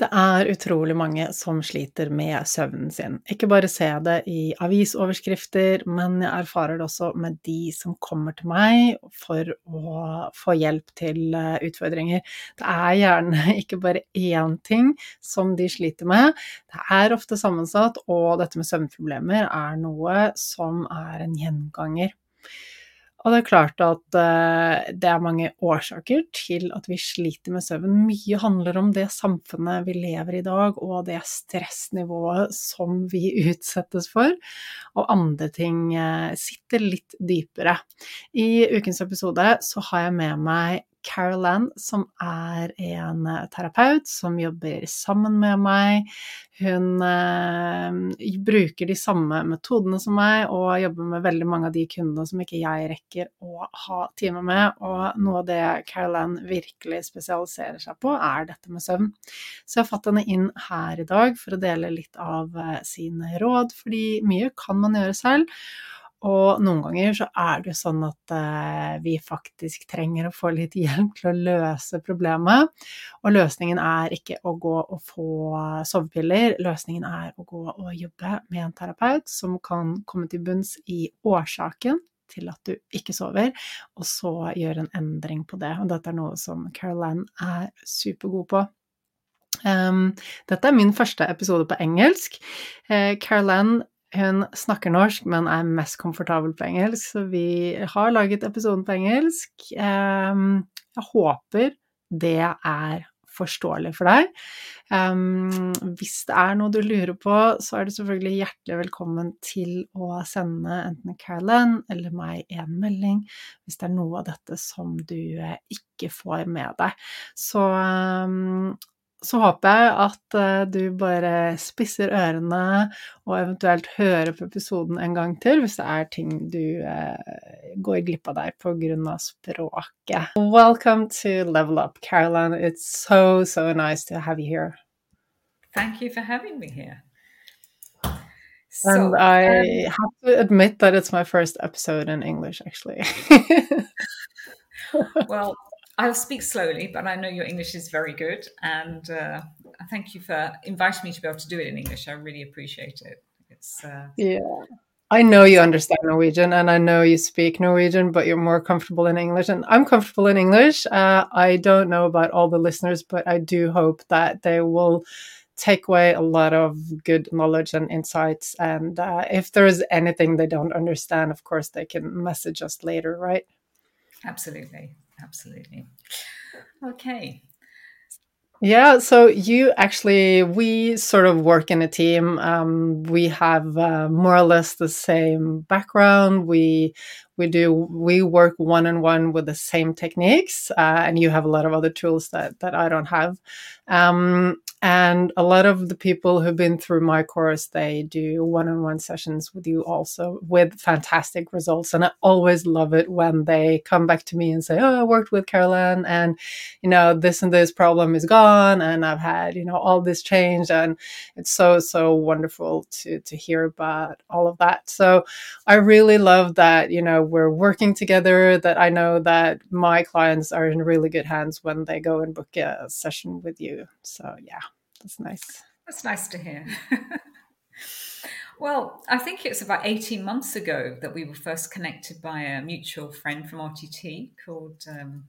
Det er utrolig mange som sliter med søvnen sin. Ikke bare ser jeg det i avisoverskrifter, men jeg erfarer det også med de som kommer til meg for å få hjelp til eh, utfordringer. Det er gjerne ikke bare én ting som de sliter med, det er ofte sammensatt, og dette med søvnproblemer er noe som er en gjenganger. Og det er klart at uh, det er mange årsaker til at vi sliter med søvn. Mye handler om det samfunnet vi lever i i dag, og det stressnivået som vi utsettes for. Og andre ting uh, sitter litt dypere. I ukens episode så har jeg med meg Carol Ann, som er en eh, terapeut som jobber sammen med meg. Hun eh, bruker de samme metodene som meg, og jobber med veldig mange av de kundene som ikke jeg rekker å ha time med. Og noe av det Carol Ann virkelig spesialiserer seg på, er dette med søvn. Så jeg har fått henne inn her i dag for å dele litt av eh, sine råd, fordi mye kan man gjøre selv. Og noen ganger så er det jo sånn at eh, vi faktisk trenger å få litt hjelp til å løse problemet. Og løsningen er ikke å gå og få sovepiller, løsningen er å gå og jobbe med en terapeut som kan komme til bunns i årsaken til at du ikke sover, og så gjøre en endring på det. Og dette er noe som Caroline er supergod på. Um, dette er min første episode på engelsk. Uh, Caroline hun snakker norsk, men er mest komfortabel på engelsk, så vi har laget episoden på engelsk. Ehm, jeg håper det er forståelig for deg. Um, hvis det er noe du lurer på, så er du selvfølgelig hjertelig velkommen til å sende enten Carolyn eller meg en melding hvis det er noe av dette som du eh, ikke får med deg. Så um, så håper jeg at eh, du bare spisser ørene og eventuelt hører på episoden en gang til hvis det er ting du uh, går glipp av der pga. språket. Welcome to Level Up, Caroline. It's so, so nice to have you here. Thank you for having me here. So, and I um, have to admit that it's my first episode in English, actually. well, I'll speak slowly, but I know your English is very good. And uh, thank you for inviting me to be able to do it in English. I really appreciate it. It's uh, yeah. I know you understand Norwegian and I know you speak Norwegian, but you're more comfortable in English. And I'm comfortable in English. Uh, I don't know about all the listeners, but I do hope that they will take away a lot of good knowledge and insights. And uh, if there is anything they don't understand, of course, they can message us later, right? Absolutely absolutely. Okay. Yeah, so you actually, we sort of work in a team. Um, we have uh, more or less the same background. We we do we work one on one with the same techniques, uh, and you have a lot of other tools that that I don't have. Um, and a lot of the people who've been through my course, they do one on one sessions with you also with fantastic results. And I always love it when they come back to me and say, Oh, I worked with Caroline and, you know, this and this problem is gone. And I've had, you know, all this change. And it's so, so wonderful to, to hear about all of that. So I really love that, you know, we're working together, that I know that my clients are in really good hands when they go and book a session with you. So, yeah. That's nice. That's nice to hear. well, I think it's about 18 months ago that we were first connected by a mutual friend from RTT called, um,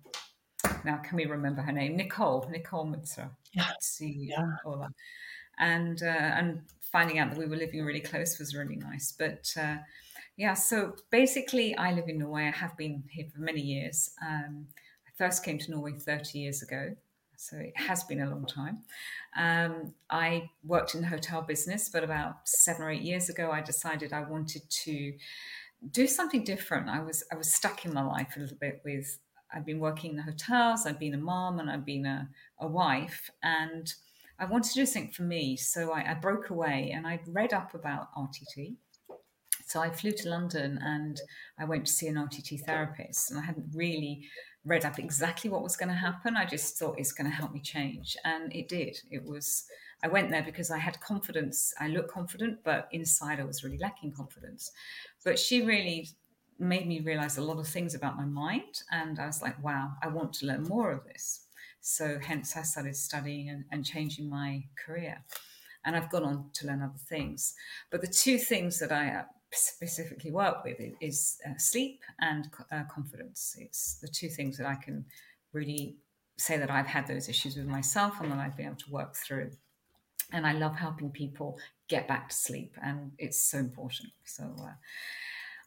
now can we remember her name? Nicole, Nicole Mutzer. Yeah. See, yeah. And, uh, and finding out that we were living really close was really nice. But uh, yeah, so basically, I live in Norway. I have been here for many years. Um, I first came to Norway 30 years ago so it has been a long time. Um, I worked in the hotel business, but about seven or eight years ago, I decided I wanted to do something different. I was I was stuck in my life a little bit with I've been working in the hotels, I've been a mom, and I've been a, a wife, and I wanted to do something for me. So I, I broke away and I read up about RTT. So I flew to London and I went to see an RTT therapist, and I hadn't really read up exactly what was going to happen. I just thought it's going to help me change. And it did. It was, I went there because I had confidence. I looked confident, but inside I was really lacking confidence. But she really made me realize a lot of things about my mind. And I was like, wow, I want to learn more of this. So hence I started studying and, and changing my career. And I've gone on to learn other things. But the two things that I specifically work with is uh, sleep and uh, confidence. It's the two things that I can really say that I've had those issues with myself and that I've been able to work through. And I love helping people get back to sleep, and it's so important. So, uh,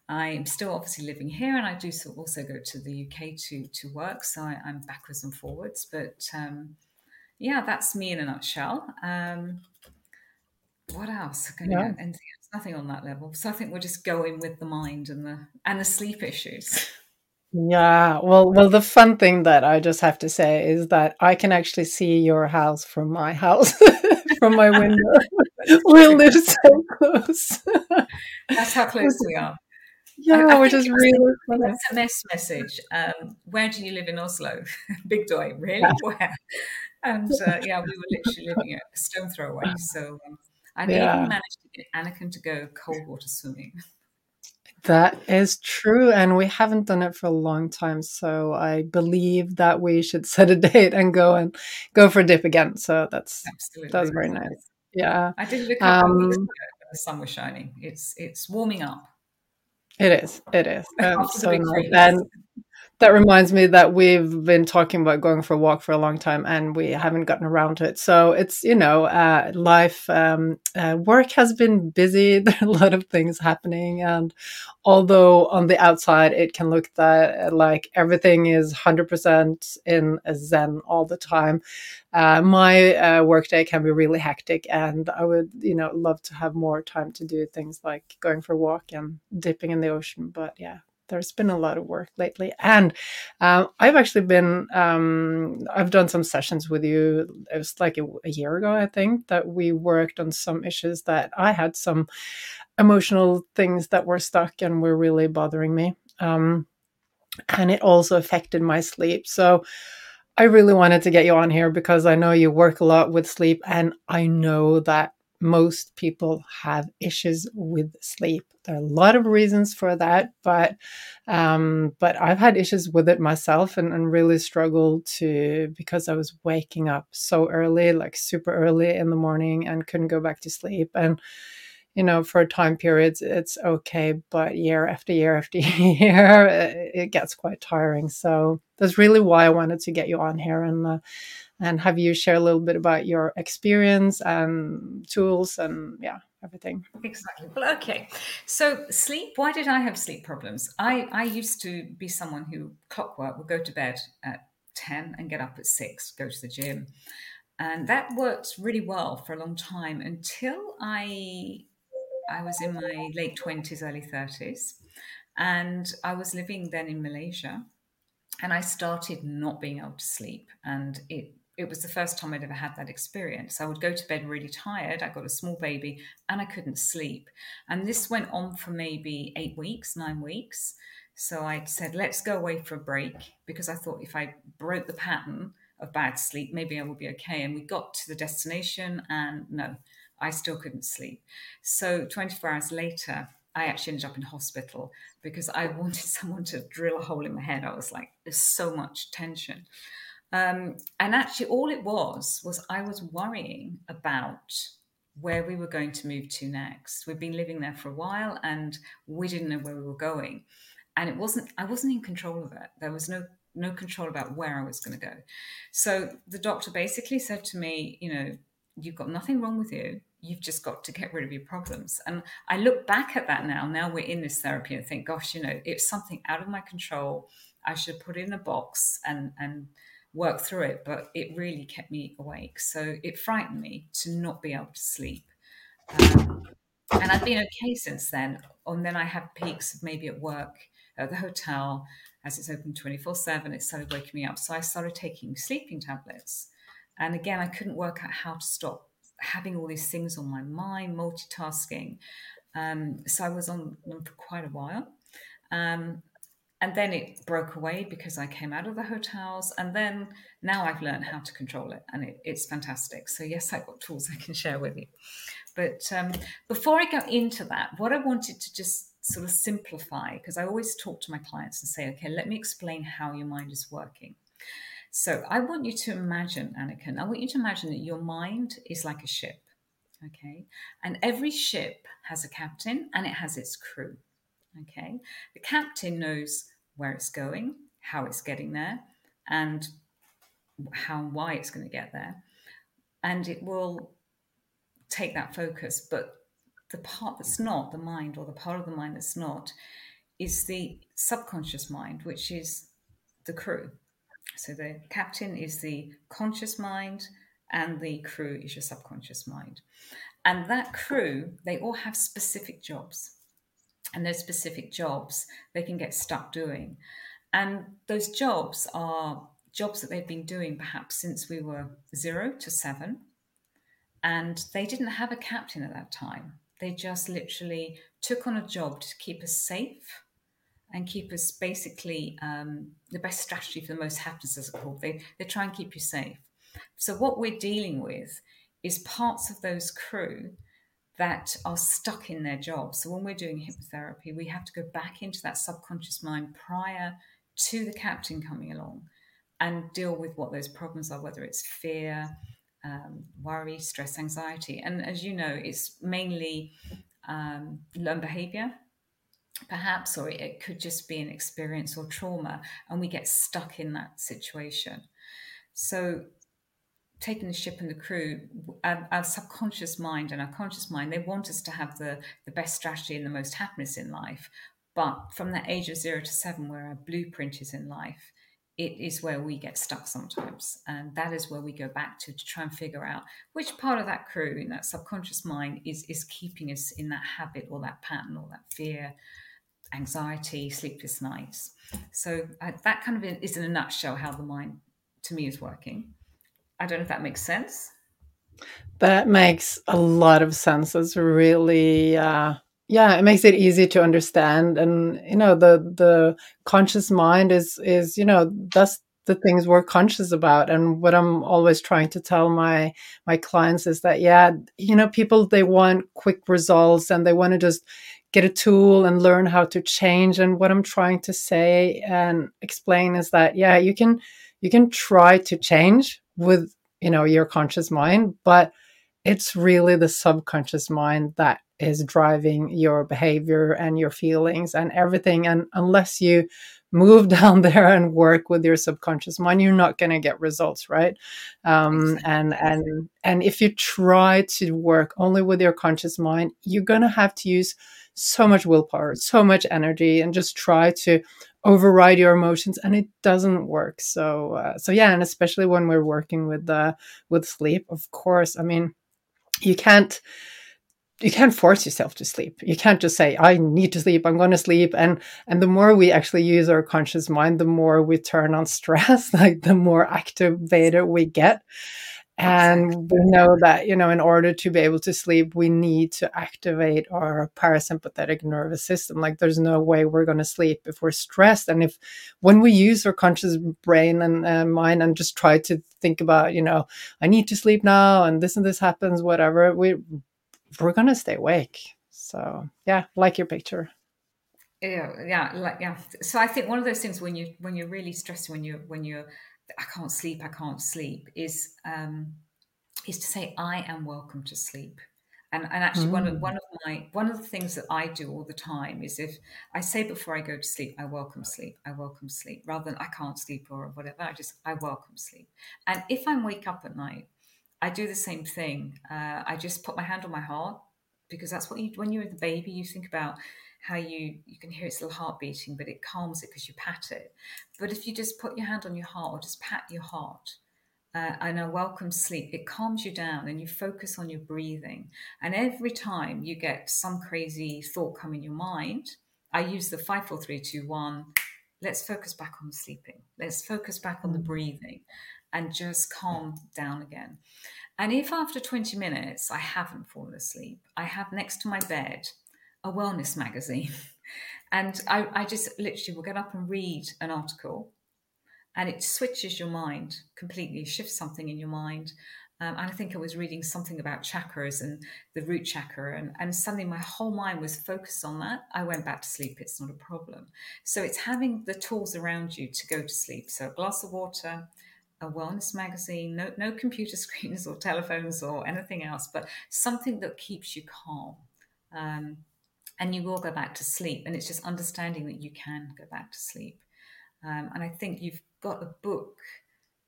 I'm still obviously living here, and I do also go to the UK to to work. So I, am backwards and forwards, but um, yeah, that's me in a nutshell. Um, what else? Yeah. Anything else? Nothing on that level. So I think we're just going with the mind and the and the sleep issues. Yeah, well, well, the fun thing that I just have to say is that I can actually see your house from my house, from my window. we live so close. That's how close we are. Yeah, I, I which is really funny. SMS message. Um, where do you live in Oslo? Bygdøy, really? Yeah. Where? And uh, yeah, we were literally living a stone throw away. So um, I yeah. even managed to get Anniken to go cold water swimming. That is true. And we haven't done it for a long time. So I believe that we should set a date and go and go for a dip again. So that's Absolutely. that's very nice. Yeah. I did it a couple um, of weeks ago the sun was shining. It's it's warming up. It is. It is. Um, so nice. And that reminds me that we've been talking about going for a walk for a long time and we haven't gotten around to it. So it's, you know, uh, life, um, uh, work has been busy. There are a lot of things happening. And although on the outside it can look that like everything is 100% in a zen all the time, uh, my uh, workday can be really hectic. And I would, you know, love to have more time to do things like going for a walk and dipping in the ocean. But yeah, there's been a lot of work lately. And uh, i've actually been um, i've done some sessions with you it was like a, a, year ago i think that we worked on some issues that i had some emotional things that were stuck and were really bothering me. Um, and it also affected my sleep. So i really wanted to get you on here because i know you work a lot with sleep and i know that most people have issues with sleep. There are a lot of reasons for that, but um, but I've had issues with it myself and, and really struggled to because I was waking up so early, like super early in the morning, and couldn't go back to sleep. And you know, for time periods, it's okay, but year after year after year, it gets quite tiring. So that's really why I wanted to get you on here and uh, and have you share a little bit about your experience and tools and yeah everything? Exactly. Well okay. So sleep why did i have sleep problems? I i used to be someone who clockwork would go to bed at 10 and get up at 6 go to the gym. And that worked really well for a long time until i i was in my late 20s early 30s and i was living then in malaysia and I started not being able to sleep, and it it was the first time I'd ever had that experience. I would go to bed really tired. I got a small baby and I couldn't sleep. And this went on for maybe eight weeks, nine weeks. So I said, let's go away for a break because I thought if I broke the pattern of bad sleep, maybe I would be okay. And we got to the destination and no, I still couldn't sleep. So 24 hours later, I actually ended up in hospital because I wanted someone to drill a hole in my head. I was like, there's so much tension. Um, and actually, all it was was I was worrying about where we were going to move to next. We'd been living there for a while, and we didn't know where we were going. And it wasn't I wasn't in control of it. There was no no control about where I was going to go. So the doctor basically said to me, you know, you've got nothing wrong with you. You've just got to get rid of your problems. And I look back at that now. Now we're in this therapy and think, gosh, you know, it's something out of my control. I should put it in a box and and work through it, but it really kept me awake. So it frightened me to not be able to sleep. Um, and I've been okay since then. And then I have peaks of maybe at work, at the hotel, as it's open 24 7, it started waking me up. So I started taking sleeping tablets. And again, I couldn't work out how to stop having all these things on my mind, multitasking. Um, so I was on them for quite a while. Um, and then it broke away because I came out of the hotels. And then now I've learned how to control it, and it, it's fantastic. So, yes, I've got tools I can share with you. But um, before I go into that, what I wanted to just sort of simplify, because I always talk to my clients and say, okay, let me explain how your mind is working. So, I want you to imagine, Anniken, I want you to imagine that your mind is like a ship. Okay. And every ship has a captain and it has its crew. Okay. The captain knows where it's going, how it's getting there, and how and why it's going to get there. And it will take that focus. But the part that's not, the mind, or the part of the mind that's not, is the subconscious mind, which is the crew. So the captain is the conscious mind, and the crew is your subconscious mind. And that crew, they all have specific jobs. And those specific jobs they can get stuck doing. And those jobs are jobs that they've been doing perhaps since we were zero to seven. And they didn't have a captain at that time. They just literally took on a job to keep us safe and keep us basically um, the best strategy for the most happiness, as it's called. They, they try and keep you safe. So, what we're dealing with is parts of those crew that are stuck in their job. So, when we're doing hypnotherapy, we have to go back into that subconscious mind prior to the captain coming along and deal with what those problems are, whether it's fear, um, worry, stress, anxiety. And as you know, it's mainly um, learned behavior, perhaps, or it could just be an experience or trauma, and we get stuck in that situation. So, taking the ship and the crew, our, our, subconscious mind and our conscious mind, they want us to have the, the best strategy and the most happiness in life. But from that age of zero to seven, where our blueprint is in life, it is where we get stuck sometimes. And that is where we go back to to try and figure out which part of that crew in that subconscious mind is, is keeping us in that habit or that pattern or that fear, anxiety, sleepless nights. So uh, that kind of is in a nutshell how the mind to me is working. I don't know if that makes sense. That makes a lot of sense. It's really uh, yeah, it makes it easy to understand. And you know, the the conscious mind is is, you know, that's the things we're conscious about. And what I'm always trying to tell my my clients is that yeah, you know, people they want quick results and they want to just get a tool and learn how to change. And what I'm trying to say and explain is that yeah, you can you can try to change with you know your conscious mind, but it's really the subconscious mind that is driving your behavior and your feelings and everything. And unless you move down there and work with your subconscious mind, you're not going to get results, right? Um, and and and if you try to work only with your conscious mind, you're going to have to use so much willpower, so much energy, and just try to override your emotions and it doesn't work. So uh, so yeah and especially when we're working with uh with sleep of course i mean you can't you can't force yourself to sleep. You can't just say i need to sleep i'm going to sleep and and the more we actually use our conscious mind the more we turn on stress like the more activated we get and we know that you know in order to be able to sleep we need to activate our parasympathetic nervous system. Like there's no way we're going to sleep if we're stressed. And if when we use our conscious brain and uh, mind and just try to think about you know i need to sleep now and this and this happens whatever we we're going to stay awake. So yeah like your picture. Yeah yeah like yeah. So i think one of those things when you when you're really stressed when you when you're I can't sleep, I can't sleep, is um, is to say I am welcome to sleep. And, and actually, mm. one of mm. one of my one of the things that I do all the time is if I say before I go to sleep, I welcome sleep, I welcome sleep, rather than I can't sleep or whatever. I just I welcome sleep. And if I wake up at night, I do the same thing. Uh, I just put my hand on my heart because that's what you when you're the baby, you think about how you you can hear its little heart beating, but it calms it because you pat it. But if you just put your hand on your heart or just pat your heart, uh, and a welcome sleep, it calms you down and you focus on your breathing. And every time you get some crazy thought come in your mind, I use the five, four, three, two, one. Let's focus back on the sleeping. Let's focus back on the mm. breathing and just calm down again. And if after 20 minutes I haven't fallen asleep, I have next to my bed a wellness magazine. and I, I just literally will get up and read an article and it switches your mind completely, shifts something in your mind. Um, and I think I was reading something about chakras and the root chakra, and, and suddenly my whole mind was focused on that. I went back to sleep, it's not a problem. So it's having the tools around you to go to sleep. So a glass of water, a wellness magazine, no, no computer screens or telephones or anything else, but something that keeps you calm. Um, and you will go back to sleep. And it's just understanding that you can go back to sleep. Um, and I think you've got a book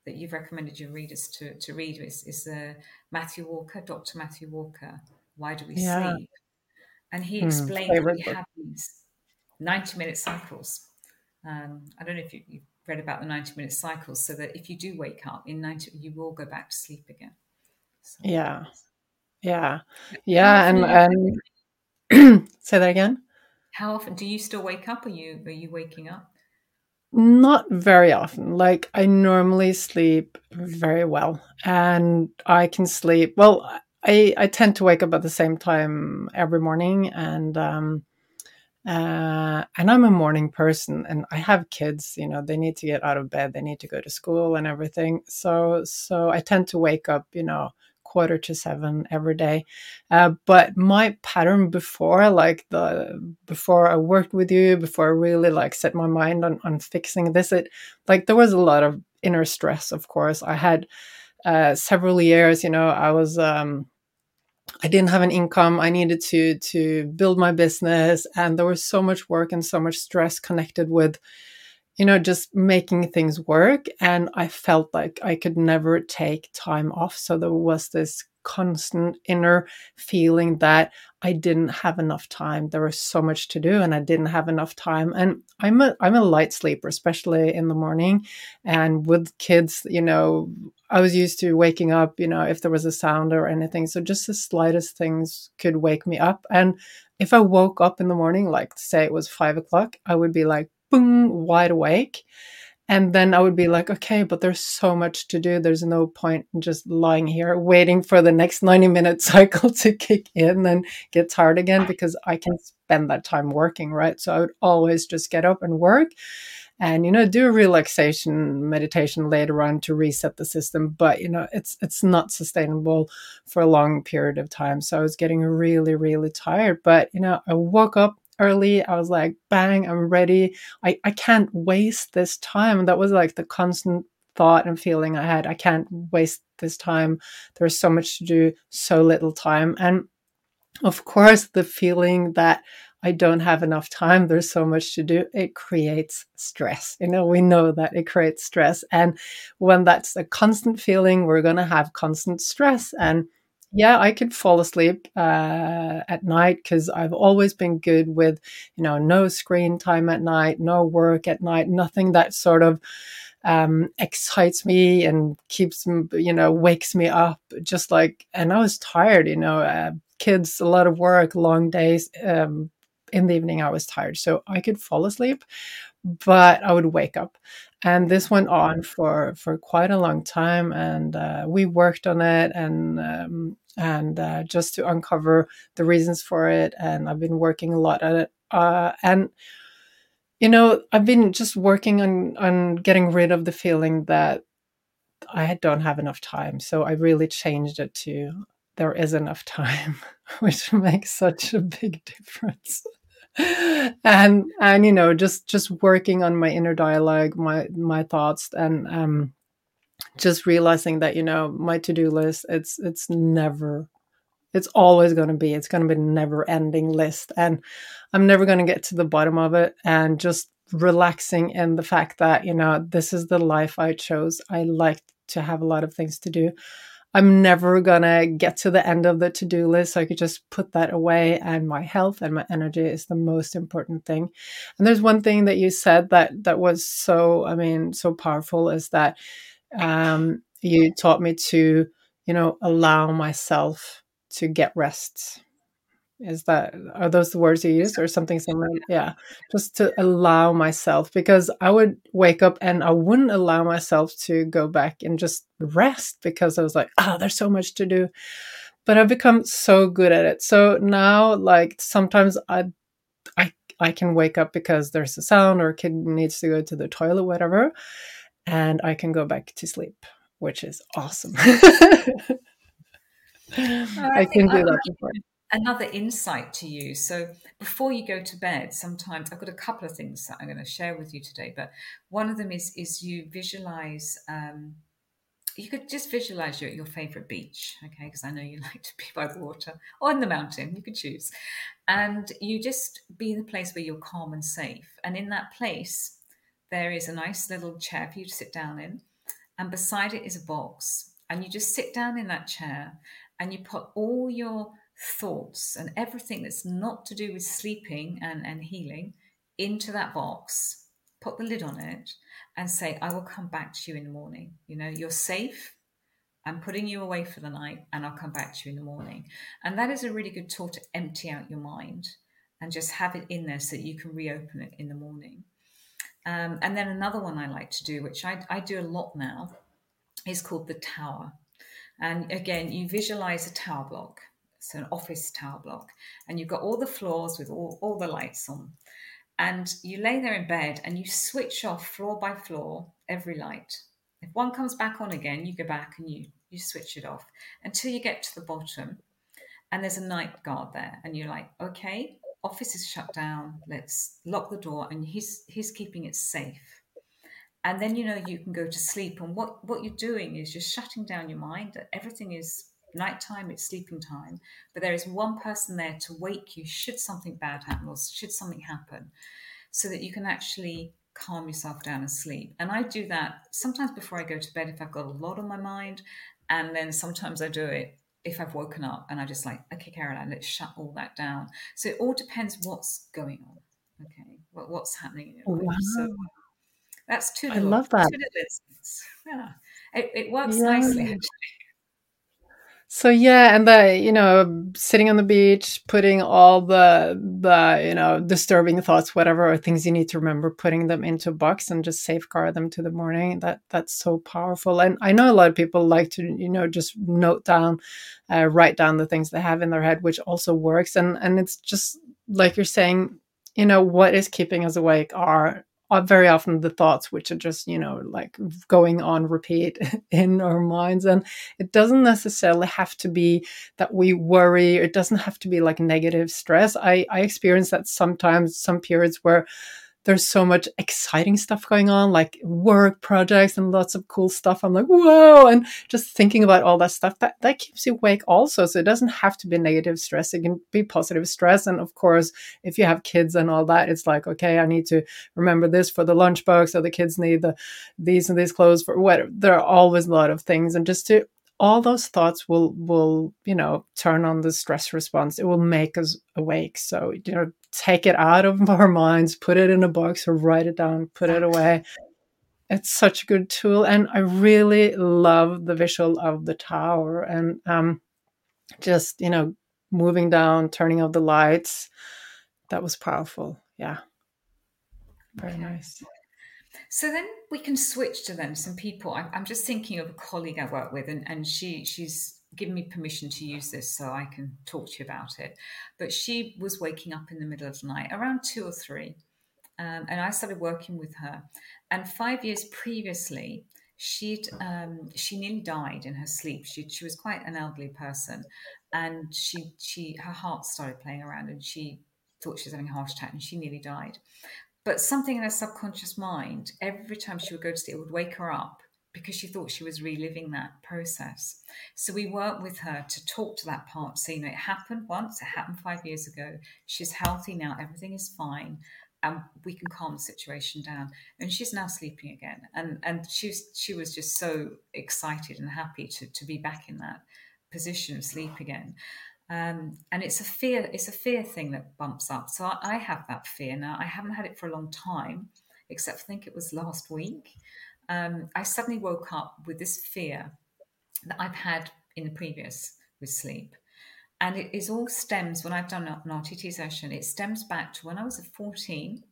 that you've recommended your readers to, to read is, is uh, Matthew Walker, Dr. Matthew Walker, Why Do We yeah. Sleep? And he explains that we have these 90 minute cycles. Um, I don't know if you, have read about the 90 minute cycles, so that if you do wake up in 90, you will go back to sleep again. So, yeah. Yeah. Yeah. And, and say that again. How often do you still wake up? Are you, are you waking up? Not very often. Like I normally sleep very well and I can sleep well I, I tend to wake up at the same time every morning and um uh, and I'm a morning person and I have kids, you know, they need to get out of bed, they need to go to school and everything. So so I tend to wake up, you know, quarter to seven every day. Uh, but my pattern before, like the before I worked with you, before I really like set my mind on on fixing this, it like there was a lot of inner stress. Of course, I had uh, several years. You know, I was. Um, I didn't have an income. I needed to to build my business, and there was so much work and so much stress connected with, you know, just making things work. And I felt like I could never take time off. So there was this constant inner feeling that I didn't have enough time. There was so much to do and I didn't have enough time. And I'm a I'm a light sleeper, especially in the morning. And with kids, you know, I was used to waking up, you know, if there was a sound or anything. So just the slightest things could wake me up. And if I woke up in the morning, like say it was five o'clock, I would be like boom, wide awake. And then I would be like, okay, but there's so much to do. There's no point in just lying here waiting for the next 90 minute cycle to kick in and get tired again because I can spend that time working, right? So I would always just get up and work and you know do a relaxation meditation later on to reset the system but you know it's it's not sustainable for a long period of time so i was getting really really tired but you know i woke up early. I was like, bang, I'm ready. I, I can't waste this time. That was like the constant thought and feeling I had. I can't waste this time. There's so much to do, so little time. And of course, the feeling that I don't have enough time, there's so much to do, it creates stress. You know, we know that it creates stress. And when that's a constant feeling, we're going to have constant stress. And yeah, I could fall asleep uh, at night because I've always been good with, you know, no screen time at night, no work at night, nothing that sort of um, excites me and keeps, you know, wakes me up. Just like, and I was tired, you know, uh, kids, a lot of work, long days. Um, in the evening, I was tired, so I could fall asleep, but I would wake up. And this went on for for quite a long time and uh, we worked on it and um, and uh, just to uncover the reasons for it and i've been working a lot at it uh, and you know i've been just working on on getting rid of the feeling that i don't have enough time so i really changed it to there is enough time which makes such a big difference and and you know just just working on my inner dialogue my my thoughts and um just realizing that you know my to-do list it's it's never it's always going to be it's going to be a never ending list. And i'm never going to get to the bottom of it. And just relaxing in the fact that you know this is the life i chose. I like to have a lot of things to do I'm never gonna get to the end of the to do list. So I could just put that away, and my health and my energy is the most important thing. And there's one thing that you said that that was so, I mean, so powerful is that um, you taught me to, you know, allow myself to get rest is that are those the words you use or something similar? Yeah. Just to allow myself because i would wake up and i wouldn't allow myself to go back and just rest because i was like oh there's so much to do. But i've become so good at it. So now like sometimes i i i can wake up because there's a sound or a kid needs to go to the toilet whatever and i can go back to sleep which is awesome. I, can do uh, that before another insight to you. So before you go to bed, sometimes I've got a couple of things that I'm going to share with you today. But one of them is is you visualize. Um, you could just visualize your, your favorite beach, okay? Because I know you like to be by the water or in the mountain, you could choose. And you just be in the place where you're calm and safe. And in that place, there is a nice little chair for you to sit down in. And beside it is a box. And you just sit down in that chair and you put all your thoughts and everything that's not to do with sleeping and, and healing into that box, put the lid on it, and say, I will come back to you in the morning. You know, you're safe. I'm putting you away for the night and I'll come back to you in the morning. And that is a really good tool to empty out your mind and just have it in there so that you can reopen it in the morning. Um, and then another one I like to do, which I, I do a lot now, is called the tower. And again, you visualize a tower block, so an office tower block, and you've got all the floors with all, all the lights on. And you lay there in bed and you switch off floor by floor every light. If one comes back on again, you go back and you, you switch it off until you get to the bottom. And there's a night guard there, and you're like, okay, office is shut down. Let's lock the door, and he's he's keeping it safe. And then you know you can go to sleep. And what what you're doing is you're shutting down your mind. That everything is nighttime, it's sleeping time. But there is one person there to wake you should something bad happen or should something happen, so that you can actually calm yourself down and sleep. And I do that sometimes before I go to bed if I've got a lot on my mind, and then sometimes I do it if I've woken up and I just like, okay, Caroline, let's shut all that down. So it all depends what's going on. Okay, what, what's happening in your life. Wow. So that's two. Little, I love that. Yeah, it, it works yeah. nicely actually. So yeah, and the you know sitting on the beach, putting all the the you know disturbing thoughts, whatever or things you need to remember, putting them into a box and just safeguard them to the morning. That that's so powerful. And I know a lot of people like to you know just note down, uh, write down the things they have in their head, which also works. And and it's just like you're saying, you know what is keeping us awake are are very often the thoughts which are just you know like going on repeat in our minds. And it doesn't necessarily have to be that we worry. It doesn't have to be like negative stress. I i experience that sometimes some periods where there's so much exciting stuff going on, like work projects and lots of cool stuff. I'm like, whoa. And just thinking about all that stuff, that, that keeps you awake also. So it doesn't have to be negative stress. It can be positive stress. And of course, if you have kids and all that, it's like, okay, I need to remember this for the lunchbox or the kids need the these and these clothes for whatever. There are always a lot of things. And just to all those thoughts will will you know turn on the stress response. It will make us awake. So you know take it out of our minds put it in a box or write it down put it away. It's such a good tool. And i really love the visual of the tower and um just you know moving down turning off the lights. That was powerful. Yeah. Very nice so then we can switch to then some people. I'm, I'm just thinking of a colleague I work with, and, and she she's given me permission to use this so I can talk to you about it. But she was waking up in the middle of the night around two or three, um, and I started working with her. And five years previously, she'd um, she nearly died in her sleep. She she was quite an elderly person, and she she her heart started playing around, and she thought she was having a heart attack, and she nearly died. But something in her subconscious mind, every time she would go to sleep, it would wake her up because she thought she was reliving that process. So we worked with her to talk to that part. So, you know, it happened once, it happened five years ago. She's healthy now, everything is fine. And we can calm the situation down. And she's now sleeping again. And and she's she was just so excited and happy to, to be back in that position of sleep again. Um, and it's a fear it's a fear thing that bumps up. So I, I, have that fear. Now i haven't had it for a long time except i think it was last week. Um, i suddenly woke up with this fear that i've had in the previous with sleep. And it is all stems when i've done an rtt session it stems back to when i was 14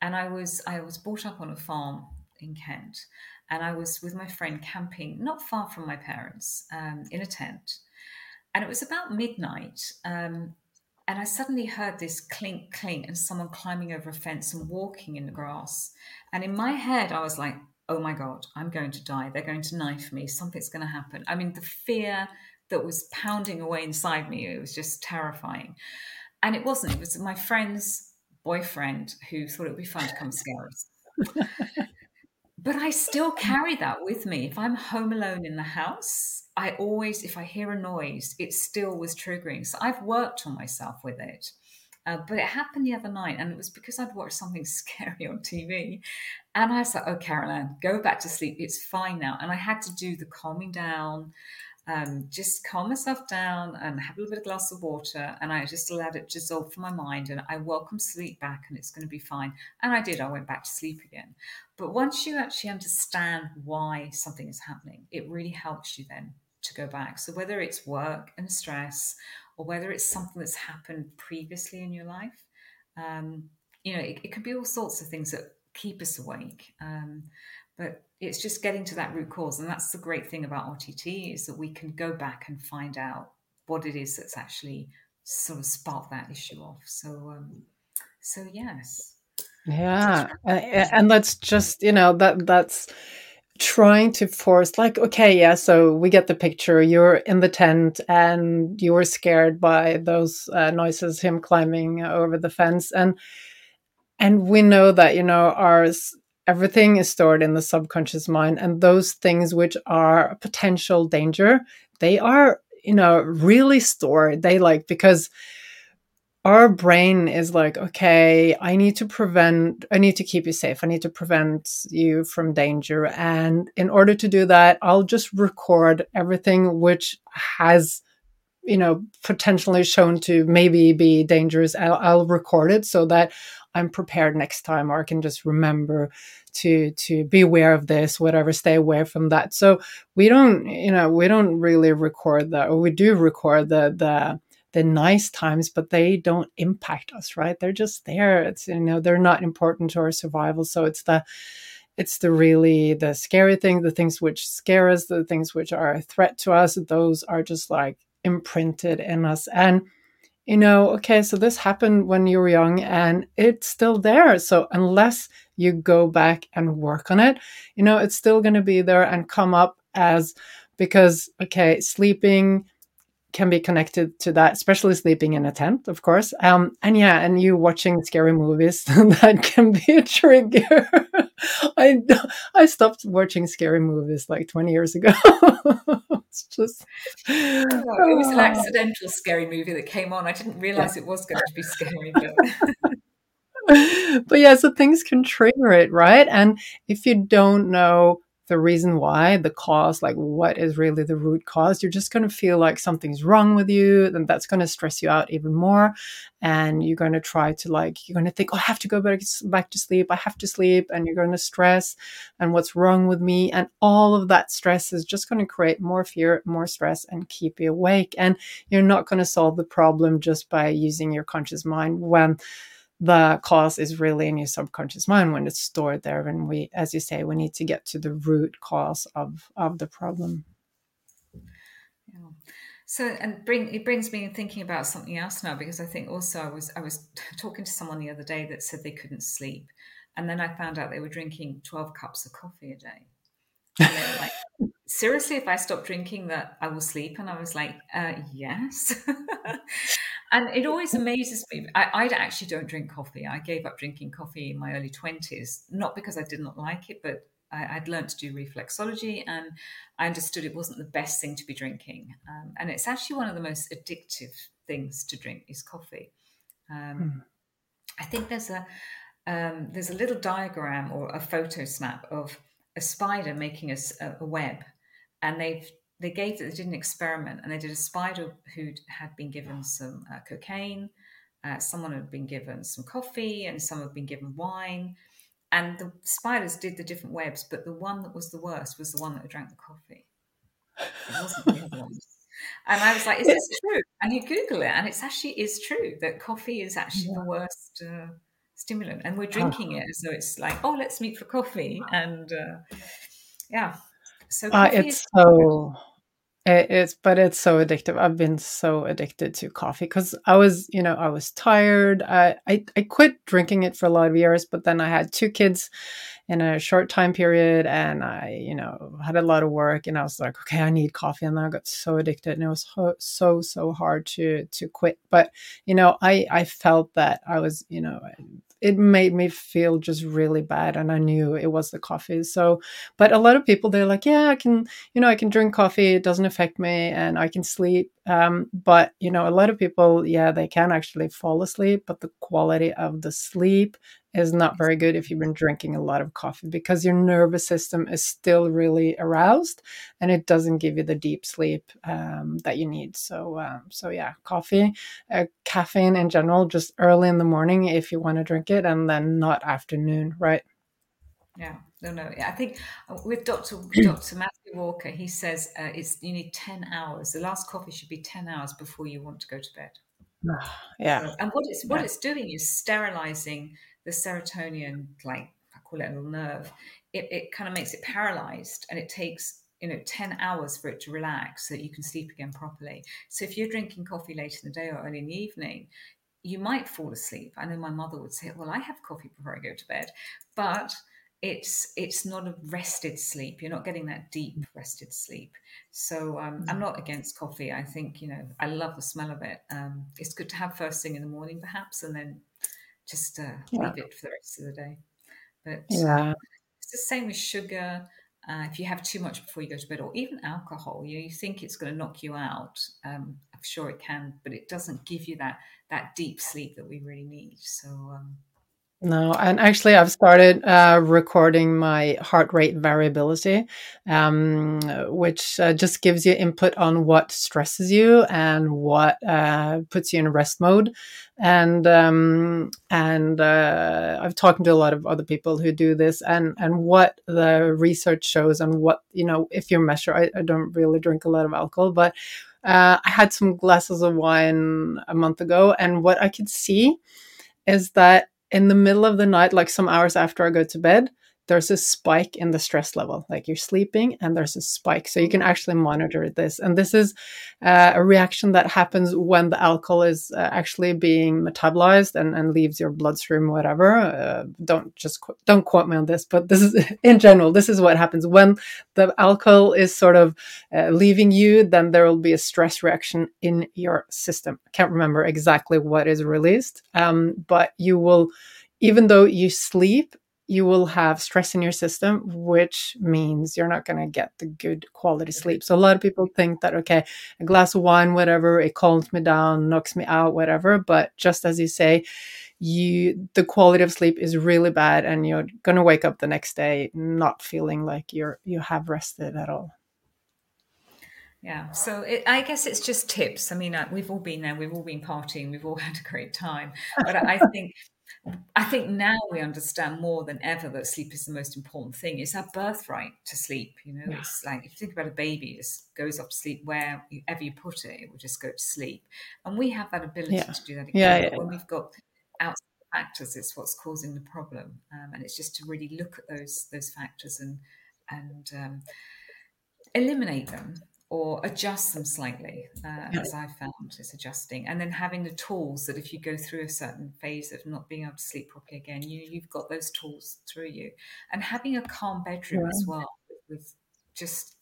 and i was i was brought up on a farm in kent. And i was with my friend camping not far from my parents um, in a tent and it was about midnight. Um, and I suddenly heard this clink, clink, and someone climbing over a fence and walking in the grass. And in my head, I was like, oh my God, I'm going to die. They're going to knife me. Something's going to happen. I mean, the fear that was pounding away inside me, it was just terrifying. And it wasn't. It was my friend's boyfriend who thought it would be fun to come scare us. but I still carry that with me. If I'm home alone in the house, I always, if I hear a noise, it still was triggering. So I've worked on myself with it. Uh, but it happened the other night, and it was because I'd watched something scary on TV. And I was like, oh, Caroline, go back to sleep. It's fine now. And I had to do the calming down. Um, just calm myself down and have a little bit of glass of water. And I just allowed it dissolve from my mind. And I welcome sleep back and it's going to be fine. And I did. I went back to sleep again. But once you actually understand why something is happening, it really helps you then to go back. So whether it's work and stress or whether it's something that's happened previously in your life, um, you know, it, it can be all sorts of things that keep us awake. Um, but it's just getting to that root cause. And that's the great thing about RTT is that we can go back and find out what it is that's actually sort of sparked that issue off. So, um, so yes. Yeah. And that's just, you know, that that's trying to force like okay yeah so we get the picture you're in the tent and you were scared by those uh, noises him climbing over the fence and and we know that you know ours everything is stored in the subconscious mind and those things which are a potential danger they are you know really stored. They like because our brain is like okay i need to prevent i need to keep you safe. I need to prevent you from danger. And in order to do that i'll just record everything which has you know potentially shown to maybe be dangerous. I'll, I'll record it so that i'm prepared next time or i can just remember to to be aware of this whatever stay away from that. So we don't you know we don't really record that or we do record the the the nice times but they don't impact us right? They're just there. It's you know they're not important to our survival. So it's the it's the really the scary thing the things which scare us the things which are a threat to us those are just like imprinted in us. And you know, okay, so this happened when you were young and it's still there. So unless you go back and work on it, you know, it's still going to be there and come up as because, okay, sleeping can be connected to that, especially sleeping in a tent, of course. Um, and yeah, and you watching scary movies, that can be a trigger. I I stopped watching scary movies like 20 years ago. it's just oh, it was an ah. accidental scary movie that came on. I didn't realize yeah. it was going to be scary, but but yeah, so things can trigger it, right? And if you don't know the reason why, the cause, like what is really the root cause, you're just going to feel like something's wrong with you. And that's going to stress you out even more. And you're going to try to like, you're going to think, oh, I have to go back, back to sleep. I have to sleep. And you're going to stress and what's wrong with me. And all of that stress is just going to create more fear, more stress and keep you awake. And you're not going to solve the problem just by using your conscious mind when the cause is really in your subconscious mind when it's stored there and we as you say we need to get to the root cause of of the problem yeah. so and bring it brings me thinking about something else now because i think also i was i was talking to someone the other day that said they couldn't sleep and then i found out they were drinking 12 cups of coffee a day and they were like seriously if i stop drinking that i will sleep and i was like uh, yes and it always amazes me. I, I, actually don't drink coffee. I gave up drinking coffee in my early 20s, not because I did not like it, but I, would learned to do reflexology and I understood it wasn't the best thing to be drinking. Um, and it's actually one of the most addictive things to drink is coffee. Um, hmm. I think there's a um, there's a little diagram or a photo snap of a spider making a, a web, and they've they gave they did an experiment and they did a spider who had been given some uh, cocaine uh, someone had been given some coffee and some had been given wine and the spiders did the different webs but the one that was the worst was the one that drank the coffee. It wasn't the other ones and i was like is this true? And you google it and it's actually is true that coffee is actually yeah. the worst uh, stimulant and we're drinking it so it's like oh let's meet for coffee and uh, yeah so uh, it's so it's but it's so addictive. I've been so addicted to coffee because I was, you know, I was tired. I, I I quit drinking it for a lot of years, but then I had two kids in a short time period, and I, you know, had a lot of work, and I was like, okay, I need coffee, and I got so addicted, and it was so so, so hard to to quit. But you know, I I felt that I was, you know, it made me feel just really bad and i knew it was the coffee so but a lot of people they're like yeah i can you know i can drink coffee it doesn't affect me and I can sleep. Um, but, you know, a lot of people, yeah, they can actually fall asleep, but the quality of the sleep is not very good if you've been drinking a lot of coffee because your nervous system is still really aroused and it doesn't give you the deep sleep um, that you need. So, um, so yeah, coffee, uh, caffeine in general, just early in the morning if you want to drink it, and then not afternoon, right? Yeah, no, no. I think uh, with Dr. Dr. Matthew Walker, he says uh, it's you need ten hours. The last coffee should be ten hours before you want to go to bed. yeah, so, and what it's what yeah. it's doing is sterilizing the serotonin, like I call it a little nerve. It, it kind of makes it paralyzed, and it takes you know 10 hours for it to relax so that you can sleep again properly. So if you're drinking coffee late in the day or early in the evening you might fall asleep. I know my mother would say well i have coffee before i go to bed. But it's it's not a rested sleep. You're not getting that deep rested sleep. So um, i'm mm. not against coffee. I think you know i love the smell of it. Um, it's good to have first thing in the morning perhaps and then just uh, yeah. leave it for the rest of the day. But yeah. it's the same with sugar uh, if you have too much before you go to bed or even alcohol you know, you think it's going to knock you out um, i'm sure it can but it doesn't give you that that deep sleep that we really need. So um, no, and actually, I've started uh, recording my heart rate variability, um, which uh, just gives you input on what stresses you and what uh, puts you in rest mode. And um, and uh, I've talked to a lot of other people who do this, and and what the research shows, and what you know, if you measure, I, I don't really drink a lot of alcohol, but uh, I had some glasses of wine a month ago, and what I could see is that in the middle of the night, like some hours after I go to bed, there's a spike in the stress level. Like you're sleeping and there's a spike. So you can actually monitor this. And this is uh, a reaction that happens when the alcohol is uh, actually being metabolized and, and leaves your bloodstream, whatever. Uh, don't just qu- don't quote me on this, but this is in general, this is what happens when the alcohol is sort of uh, leaving you, then there will be a stress reaction in your system. I can't remember exactly what is released, um, but you will even though you sleep you will have stress in your system, which means you're not going to get the good quality sleep. So a lot of people think that, okay, a glass of wine, whatever, it calms me down, knocks me out, whatever. But just as you say, you the quality of sleep is really bad and you're going to wake up the next day not feeling like you're you have rested at all. Yeah. So it, i guess it's just tips. I mean uh, we've all been there. We've all been partying. We've all had a great time. But i think I think now we understand more than ever that sleep is the most important thing. It's our birthright to sleep. You know, yeah. it's like if you think about a baby, it goes off to sleep wherever you put it, it will just go to sleep. And we have that ability yeah. to do that again. Yeah, yeah, when we've got outside factors, it's what's causing the problem. Um, and it's just to really look at those those factors and and um, eliminate them or adjust them slightly, uh, yeah. as I found is adjusting, and then having the tools that if you go through a certain phase of not being able to sleep properly again, you you've got those tools through you, and having a calm bedroom yeah. as well with just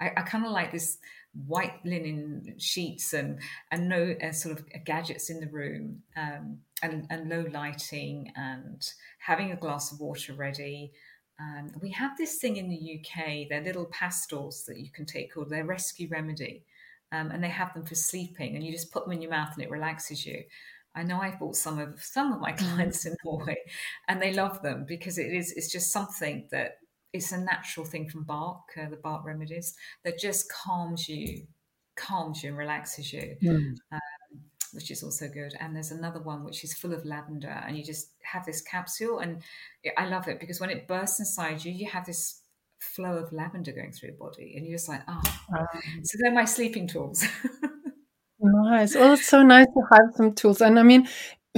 I, I kind of like this white linen sheets and and no uh, sort of gadgets in the room um, and and low lighting and having a glass of water ready um, we have this thing in the UK, they're little pastels that you can take called their rescue remedy. Um, and they have them for sleeping, and you just put them in your mouth and it relaxes you. I know I've bought some of some of my clients in Norway, and they love them because it is it's just something that it's a natural thing from Bach, uh, the Bach remedies that just calms you, calms you and relaxes you. Mm. Um, which is also good. And there's another one which is full of lavender, and you just have this capsule. And I love it because when it bursts inside you, you have this flow of lavender going through your body, and you're just like, oh. Um, so they're my sleeping tools. nice. Well, it's so nice to have some tools. And I mean,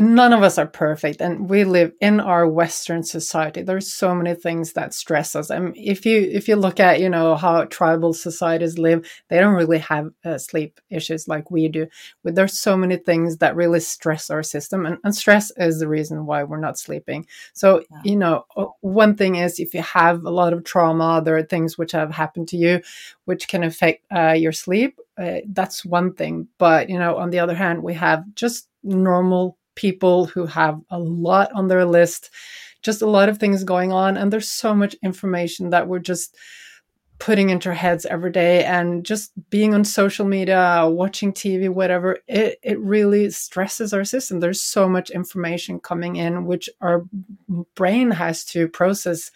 none of us are perfect and we live in our western society. There's so many things that stress us and if you if you look at you know how tribal societies live they don't really have uh, sleep issues like we do. But there's so many things that really stress our system and, and stress is the reason why we're not sleeping. So yeah. you know one thing is if you have a lot of trauma there are things which have happened to you which can affect uh, your sleep uh, that's one thing. But you know on the other hand we have just normal people who have a lot on their list, just a lot of things going on. And there's so much information that we're just putting into our heads every day and just being on social media watching tv whatever it, it really stresses our system there's so much information coming in which our brain has to process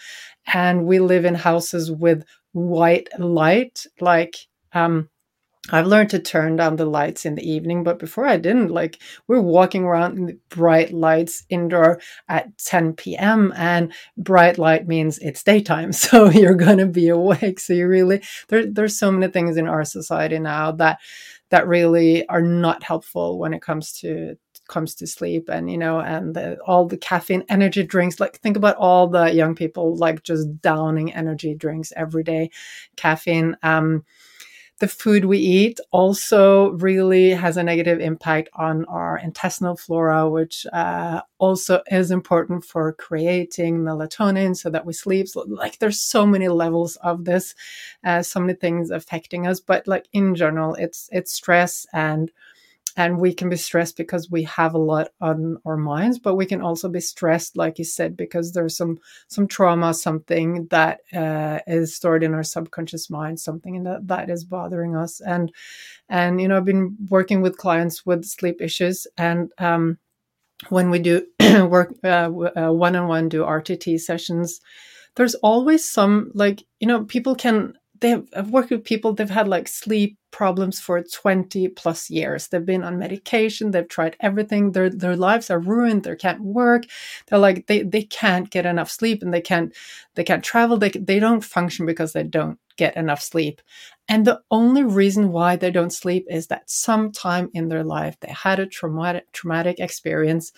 and we live in houses with white light like um, I've learned to turn down the lights in the evening, but before I didn't. Like we're walking around in bright lights indoor at 10 p.m. and bright light means it's daytime, so you're gonna be awake. So you really there, there's so many things in our society now that that really are not helpful when it comes to comes to sleep and you know and the, all the caffeine energy drinks like think about all the young people like just downing energy drinks every day caffeine um the food we eat also really has a negative impact on our intestinal flora, which uh, also is important for creating melatonin so that we sleep. So, like, there's so many levels of this, uh, so many things affecting us. But like in general, it's it's stress and and we can be stressed because we have a lot on our minds but we can also be stressed like you said because there's some some trauma something that uh, is stored in our subconscious mind something that that is bothering us. And and you know i've been working with clients with sleep issues and um, when we do work uh, uh, one-on-one do rtt sessions there's always some like you know people can they have I've worked with people they've had like sleep problems for 20 plus years. They've been on medication they've tried everything their their lives are ruined they can't work. They're like they they can't get enough sleep and they can't they can't travel they they don't function because they don't get enough sleep. And the only reason why they don't sleep is that sometime in their life they had a traumatic traumatic experience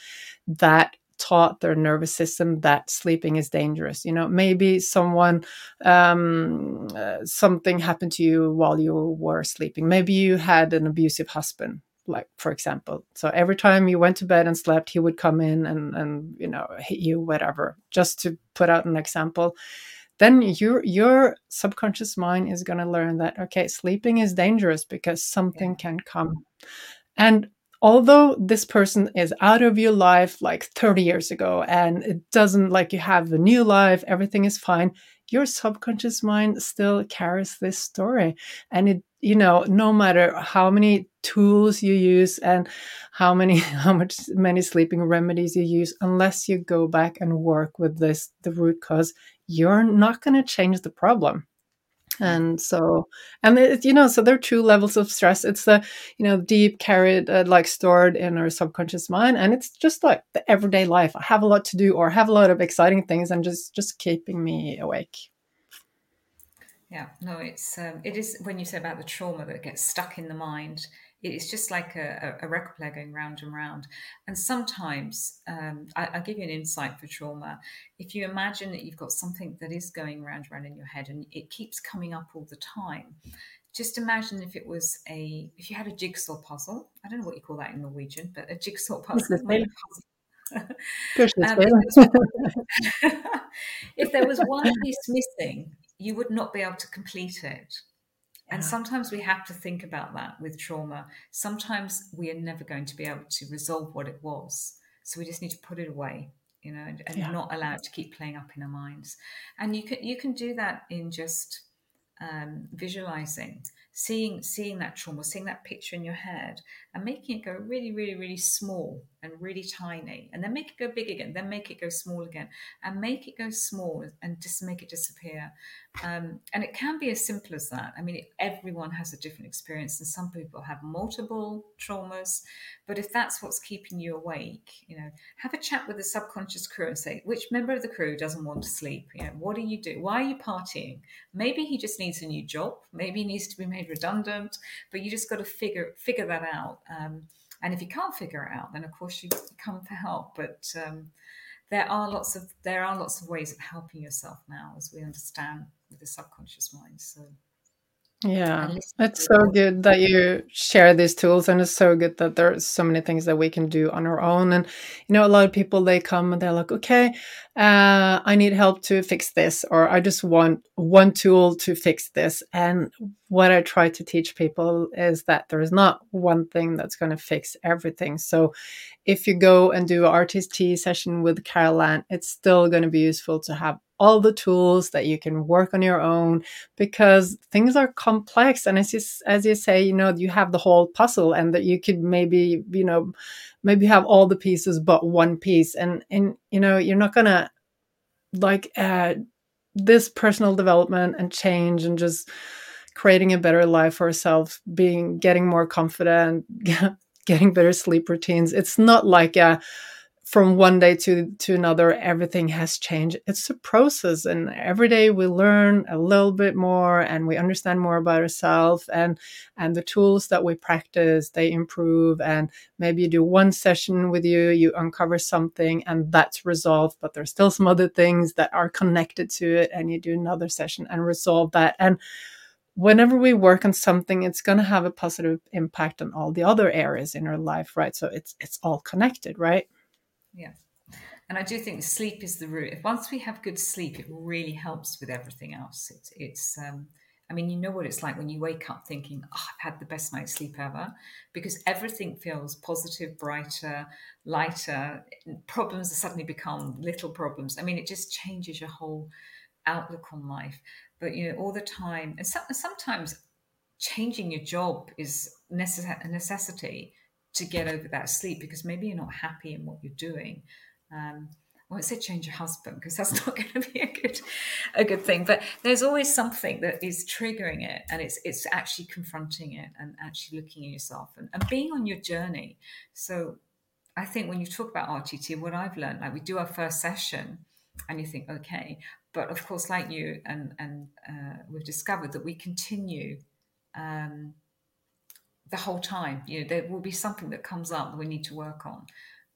that taught their nervous system that sleeping is dangerous. You know, maybe someone, um, uh, something happened to you while you were sleeping. Maybe you had an abusive husband, like for example. So every time you went to bed and slept, he would come in and and you know hit you, whatever. Just to put out an example. Then your your subconscious mind is going to learn that okay, sleeping is dangerous because something can come. And although this person is out of your life like 30 years ago and it doesn't like you have a new life, everything is fine, your subconscious mind still carries this story. And it, you know, no matter how many tools you use and how many, how much, many sleeping remedies you use, unless you go back and work with this, the root cause, you're not going to change the problem and so and it, you know so there are two levels of stress. It's the you know deep carried uh, like stored in our subconscious mind and it's just like the everyday life. I have a lot to do or have a lot of exciting things and just just keeping me awake. Yeah no it's um, it is when you say about the trauma that gets stuck in the mind it's just like a, a, record player going round and round. And sometimes, um, I, will give you an insight for trauma. If you imagine that you've got something that is going round and round in your head and it keeps coming up all the time, just imagine if it was a, if you had a jigsaw puzzle. I don't know what you call that in Norwegian, but a jigsaw puzzle. um, if there was one piece missing, you would not be able to complete it. And sometimes we have to think about that with trauma. Sometimes we are never going to be able to resolve what it was. So we just need to put it away, you know, and, and yeah. not allow it to keep playing up in our minds. And you can you can do that in just um, visualizing seeing seeing that trauma seeing that picture in your head and making it go really really really small and really tiny and then make it go big again then make it go small again and make it go small and just make it disappear. Um, and it can be as simple as that. I mean everyone has a different experience and some people have multiple traumas but if that's what's keeping you awake you know have a chat with the subconscious crew and say which member of the crew doesn't want to sleep? You know what do you do? Why are you partying? Maybe he just needs a new job. Maybe he needs to be made redundant but you just got to figure figure that out. Um, and if you can't figure it out, then of course you come for help. But um, there are lots of there are lots of ways of helping yourself now, as we understand with the subconscious mind. So yeah, it's so good that you share these tools, and it's so good that there's so many things that we can do on our own. And you know, a lot of people they come and they're like, "Okay, uh, I need help to fix this," or "I just want one tool to fix this." And what I try to teach people is that there is not one thing that's going to fix everything. So, if you go and do a RTT session with Carolanne, it's still going to be useful to have all the tools that you can work on your own because things are complex. And as you, as you say you know you have the whole puzzle and that you could maybe you know maybe have all the pieces but one piece. And and you know you're not gonna like uh this personal development and change and just creating a better life for ourselves being getting more confident getting better sleep routines. It's not like a from one day to to another everything has changed. It's a process and every day we learn a little bit more and we understand more about ourselves and and the tools that we practice they improve and maybe you do one session with you you uncover something and that's resolved but there's still some other things that are connected to it and you do another session and resolve that. And whenever we work on something it's going to have a positive impact on all the other areas in our life right? So it's it's all connected right yeah. And I do think sleep is the root. If once we have good sleep, it really helps with everything else. It's, it's um, I mean, you know what it's like when you wake up thinking, oh, I've had the best night's sleep ever, because everything feels positive, brighter, lighter. Problems suddenly become little problems. I mean, it just changes your whole outlook on life. But, you know, all the time, and so, sometimes changing your job is necess- a necessity to get over that sleep because maybe you're not happy in what you're doing. Um, I won't say change your husband because that's not going to be a good a good thing. But there's always something that is triggering it, and it's it's actually confronting it and actually looking at yourself and, and being on your journey. So I think when you talk about RTT, what I've learned, like we do our first session, and you think, okay, but of course, like you and and uh, we've discovered that we continue. Um, the whole time. You know, there will be something that comes up that we need to work on.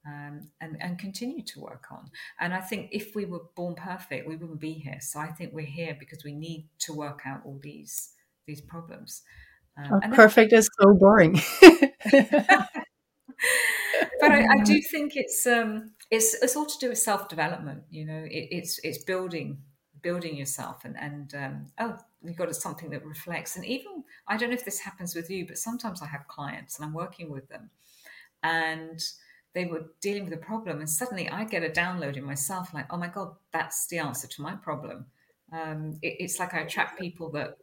Um, and, and continue to work on. And I think if we were born perfect, we wouldn't be here. So I think we're here because we need to work out all these these problems. Um, oh, perfect then, is so boring. but I, I, do think it's um, it's it's all to do with self development. You know, it, it's it's building building yourself and and um, oh you've got something that reflects. And even i don't know if this happens with you but sometimes i have clients and i'm working with them and they were dealing with a problem and suddenly i get a download in myself like oh my god that's the answer to my problem. Um, it, it's like i attract people that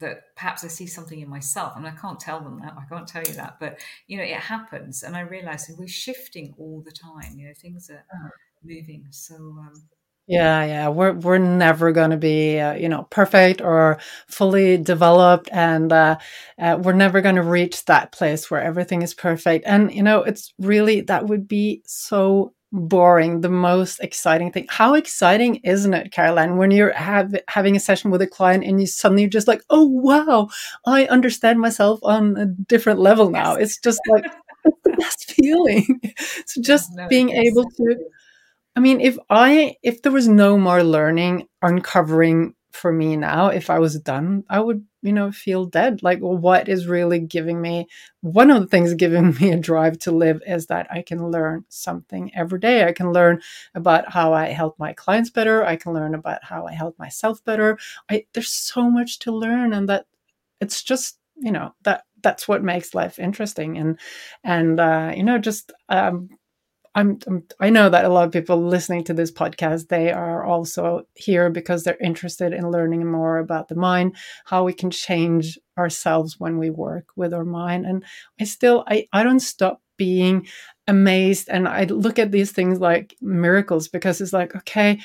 that perhaps i see something in myself and i can't tell them that i can't tell you that but you know it happens and i realize we're shifting all the time you know things are uh-huh. moving. So um, yeah, yeah, we're we're never going to be uh, you know perfect or fully developed, and uh, uh, we're never going to reach that place where everything is perfect. And you know, it's really that would be so boring. The most exciting thing. How exciting isn't it, Carolanne, when you're have, having a session with a client and you suddenly you're just like, oh wow, I understand myself on a different level now. Yes. It's just like the best feeling. so just no, being able to I mean, if I if there was no more learning uncovering for me now, if I was done, I would, you know, feel dead. Like, well, what is really giving me one of the things giving me a drive to live is that I can learn something every day. I can learn about how I help my clients better. I can learn about how I help myself better. I there's so much to learn, and that it's just you know that that's what makes life interesting and and uh, you know just um, I'm, I'm, i know that a lot of people listening to this podcast they are also here because they're interested in learning more about the mind how we can change ourselves when we work with our mind. And i still i, I don't stop being amazed and i look at these things like miracles because it's like okay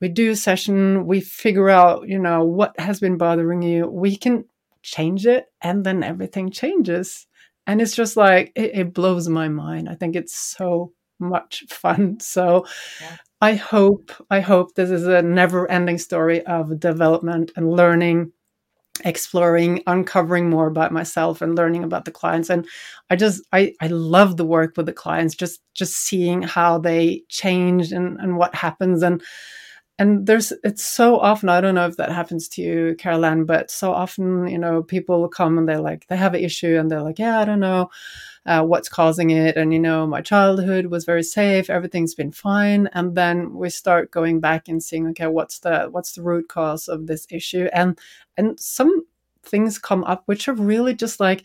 we do a session we figure out you know what has been bothering you. We can change it and then everything changes. And it's just like it, it blows my mind. I think it's so much fun. So yeah. I hope I hope this is a never-ending story of development and learning exploring uncovering more about myself and learning about the clients and i just i i love the work with the clients just just seeing how they change and and what happens and and there's it's so often i don't know if that happens to you Carolanne but so often you know people come and they're like they have an issue and they're like yeah i don't know uh, what's causing it. And, you know, my childhood was very safe. Everything's been fine. And then we start going back and seeing, okay, what's the, what's the root cause of this issue? And, and some things come up, which are really just like,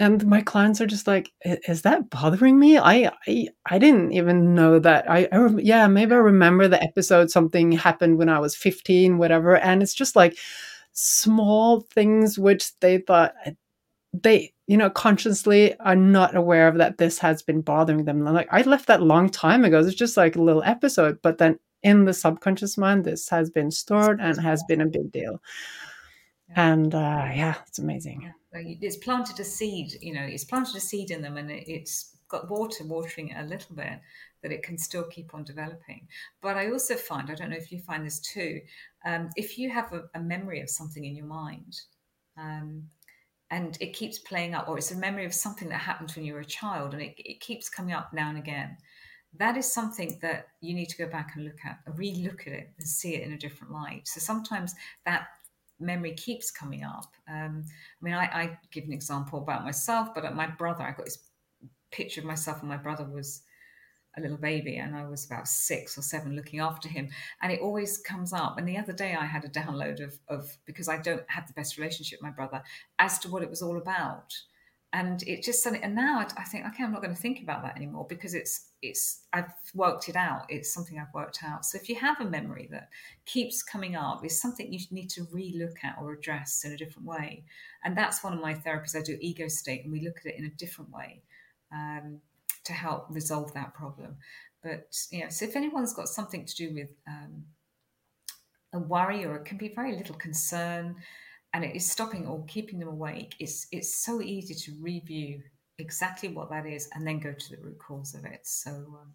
and my clients are just like is that bothering me i i, I didn't even know that I, I yeah maybe i remember the episode something happened when i was 15 whatever and it's just like small things which they thought they you know consciously are not aware of that this has been bothering them. Like i left that long time ago. It's just like a little episode but then in the subconscious mind this has been stored and has been a big deal. And uh, yeah it's amazing. It's planted a seed you know it's planted a seed in them and it's got water watering it a little bit that it can still keep on developing. But i also find i don't know if you find this too um, if you have a, a, memory of something in your mind um, and it keeps playing up or it's a memory of something that happened when you were a child and it, it keeps coming up now and again that is something that you need to go back and look at re-look at it and see it in a different light so sometimes that memory keeps coming up. Um, I mean, I, I, give an example about myself, but my brother, I got this picture of myself and my brother was a little baby and I was about six or seven looking after him. And it always comes up. And the other day I had a download of, of because I don't have the best relationship my brother, as to what it was all about. And it just suddenly, and now I think okay I'm not going to think about that anymore because it's it's I've worked it out. It's something I've worked out. So if you have a memory that keeps coming up it's something you need to re-look at or address in a different way. And that's one of my therapies. I do ego state and we look at it in a different way. Um, to help resolve that problem but you know so if anyone's got something to do with um, a worry or it can be very little concern and it is stopping or keeping them awake, it's it's so easy to review exactly what that is and then go to the root cause of it. So um,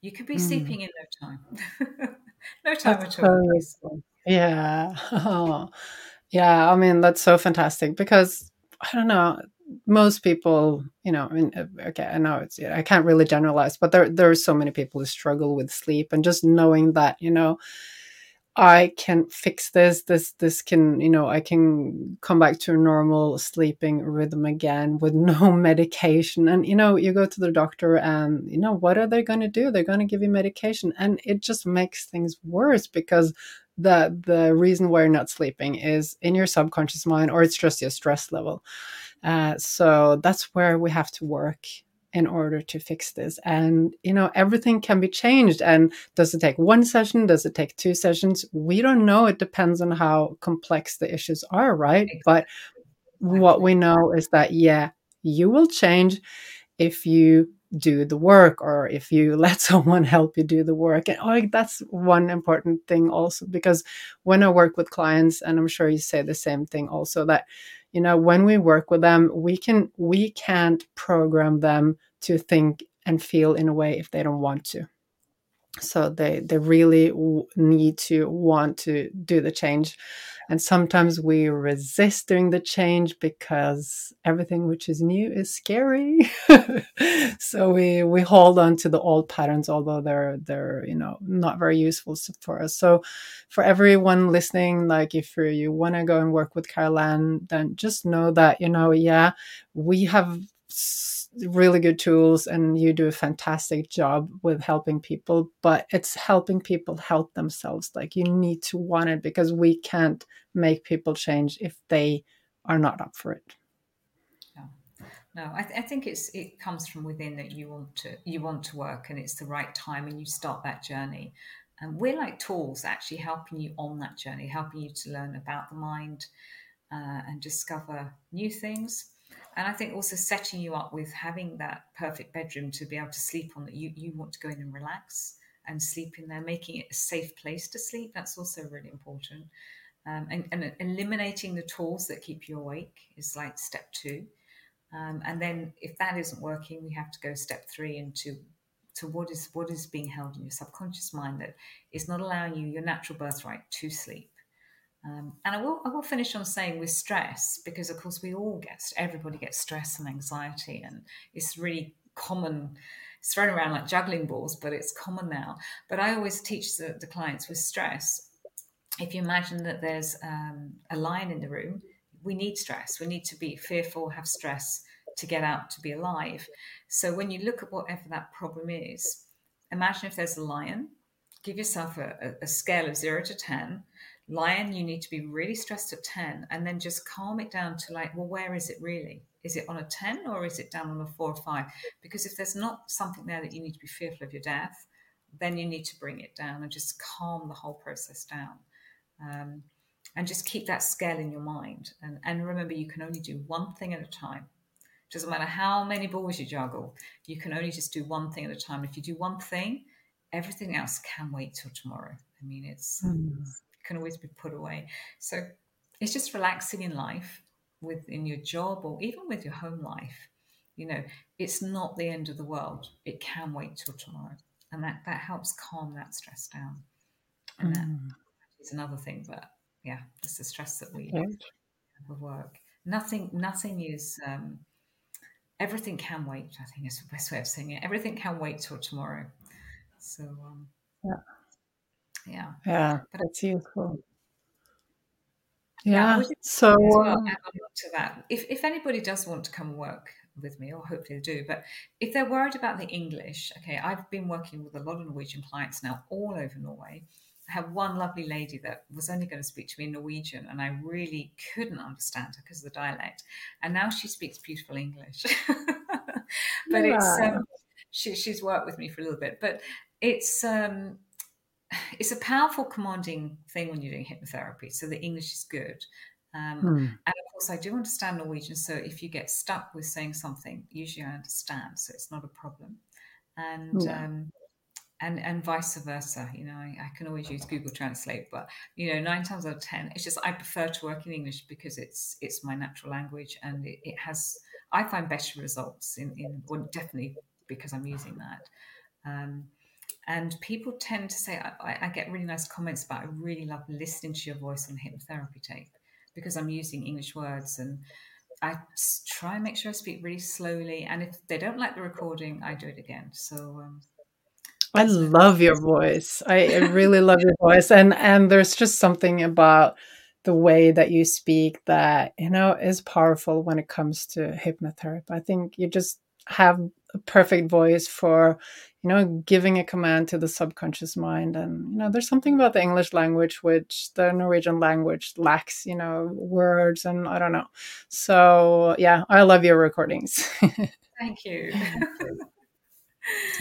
you could be mm. sleeping in no time, no time that's at all. Yeah, oh. yeah. I mean, that's so fantastic because I don't know. Most people, you know, I mean, uh, okay, I know it's, I can't really generalize, but there, there are so many people who struggle with sleep, and just knowing that, you know, I can fix this. This this can you know I can come back to a normal sleeping rhythm again with no medication. And you know you go to the doctor and you know what are they going to do? They're going to give you medication, and it just makes things worse because the the reason why you're not sleeping is in your subconscious mind or it's just your stress level. Uh, so that's where we have to work in order to fix this. And you know everything can be changed. And does it take one session? Does it take two sessions? We don't know. It depends on how complex the issues are right? But what we know is that yeah you will change if you do the work or if you let someone help you do the work. And like that's one important thing also because when i work with clients and i'm sure you say the same thing also that you know when we work with them we can we can't program them to think and feel in a way if they don't want to. So they they really need to want to do the change and sometimes we resist doing the change because everything which is new is scary. So we we hold on to the old patterns although they're they're you know not very useful for us. So for everyone listening like if you want to go and work with Carolanne then just know that you know yeah we have really good tools and you do a fantastic job with helping people but it's helping people help themselves. Like you need to want it because we can't make people change if they are not up for it. No, no I, th- I think it's it comes from within that you want to you want to work and it's the right time and you start that journey. And we're like tools actually helping you on that journey helping you to learn about the mind uh, and discover new things and I think also setting you up with having that perfect bedroom to be able to sleep on that you, you want to go in and relax and sleep in there, making it a safe place to sleep. That's also really important. Um, and, and, eliminating the tools that keep you awake is like step two. Um, and then if that isn't working, we have to go step three into to what is what is being held in your subconscious mind that is not allowing you your natural birthright to sleep. Um, and I will, I will finish on saying with stress, because of course we all get, everybody gets stress and anxiety, and it's really common. It's thrown around like juggling balls, but it's common now. But I always teach the, the clients with stress. If you imagine that there's um, a lion in the room, we need stress. We need to be fearful, have stress to get out to be alive. So when you look at whatever that problem is, imagine if there's a lion, give yourself a, a scale of zero to 10 lion you need to be really stressed at 10 and then just calm it down to like well where is it really is it on a 10 or is it down on a four or five? Because if there's not something there that you need to be fearful of your death, then you need to bring it down and just calm the whole process down. Um, and just keep that scale in your mind. And, and remember, you can only do one thing at a time. It doesn't matter how many balls you juggle, you can only just do one thing at a time. If you do one thing, everything else can wait till tomorrow. I mean, it's mm. it can always be put away. So it's just relaxing in life, within your job or even with your home life. You know, it's not the end of the world. It can wait till tomorrow, and that that helps calm that stress down. And mm. that is another thing, but yeah, it's the stress that we have with work. Nothing, nothing is. Um, everything can wait. I think is the best way of saying it. Everything can wait till tomorrow. So um, yeah, yeah, yeah, but that's useful. Yeah. yeah so well, to that, if if anybody does want to come work with me, or hopefully they do, but if they're worried about the English, okay, I've been working with a lot of Norwegian clients now all over Norway. I have one lovely lady that was only going to speak to me in Norwegian, and I really couldn't understand her because of the dialect. And now she speaks beautiful English. but yeah. it's um, she, she's worked with me for a little bit, but it's um, it's a powerful commanding thing when you're doing hypnotherapy. So the English is good. Um, hmm. And of course, I do understand Norwegian. So if you get stuck with saying something, usually I understand. So it's not a problem. And yeah. um, and and vice versa. You know, I, I, can always use Google Translate, but you know, nine times out of ten, it's just I prefer to work in English because it's it's my natural language and it, it has I find better results in in well, definitely because I'm using that. Um, and people tend to say I, I get really nice comments about I really love listening to your voice on the hypnotherapy tape because I'm using English words and I try and make sure I speak really slowly. And if they don't like the recording, I do it again. So um, I love your voice. I, I really love your voice, and and there's just something about the way that you speak that you know is powerful when it comes to hypnotherapy. I think you just have a perfect voice for you know giving a command to the subconscious mind. And you know there's something about the english language which the norwegian language lacks you know words and i don't know. So yeah i love your recordings. Thank you.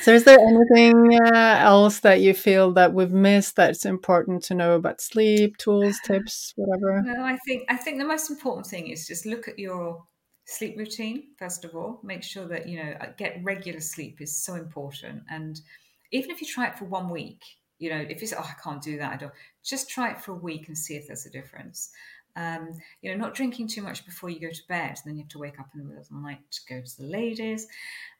So is there anything uh, else that you feel that we've missed that's important to know about sleep tools tips whatever? No i think i think the most important thing is just look at your sleep routine first of all. Make sure that you know uh, get regular sleep is so important. And even if you try it for one week you know if you say oh i can't do that i don't just try it for a week and see if there's a difference. Um, you know not drinking too much before you go to bed and then you have to wake up in the middle of the night to go to the ladies.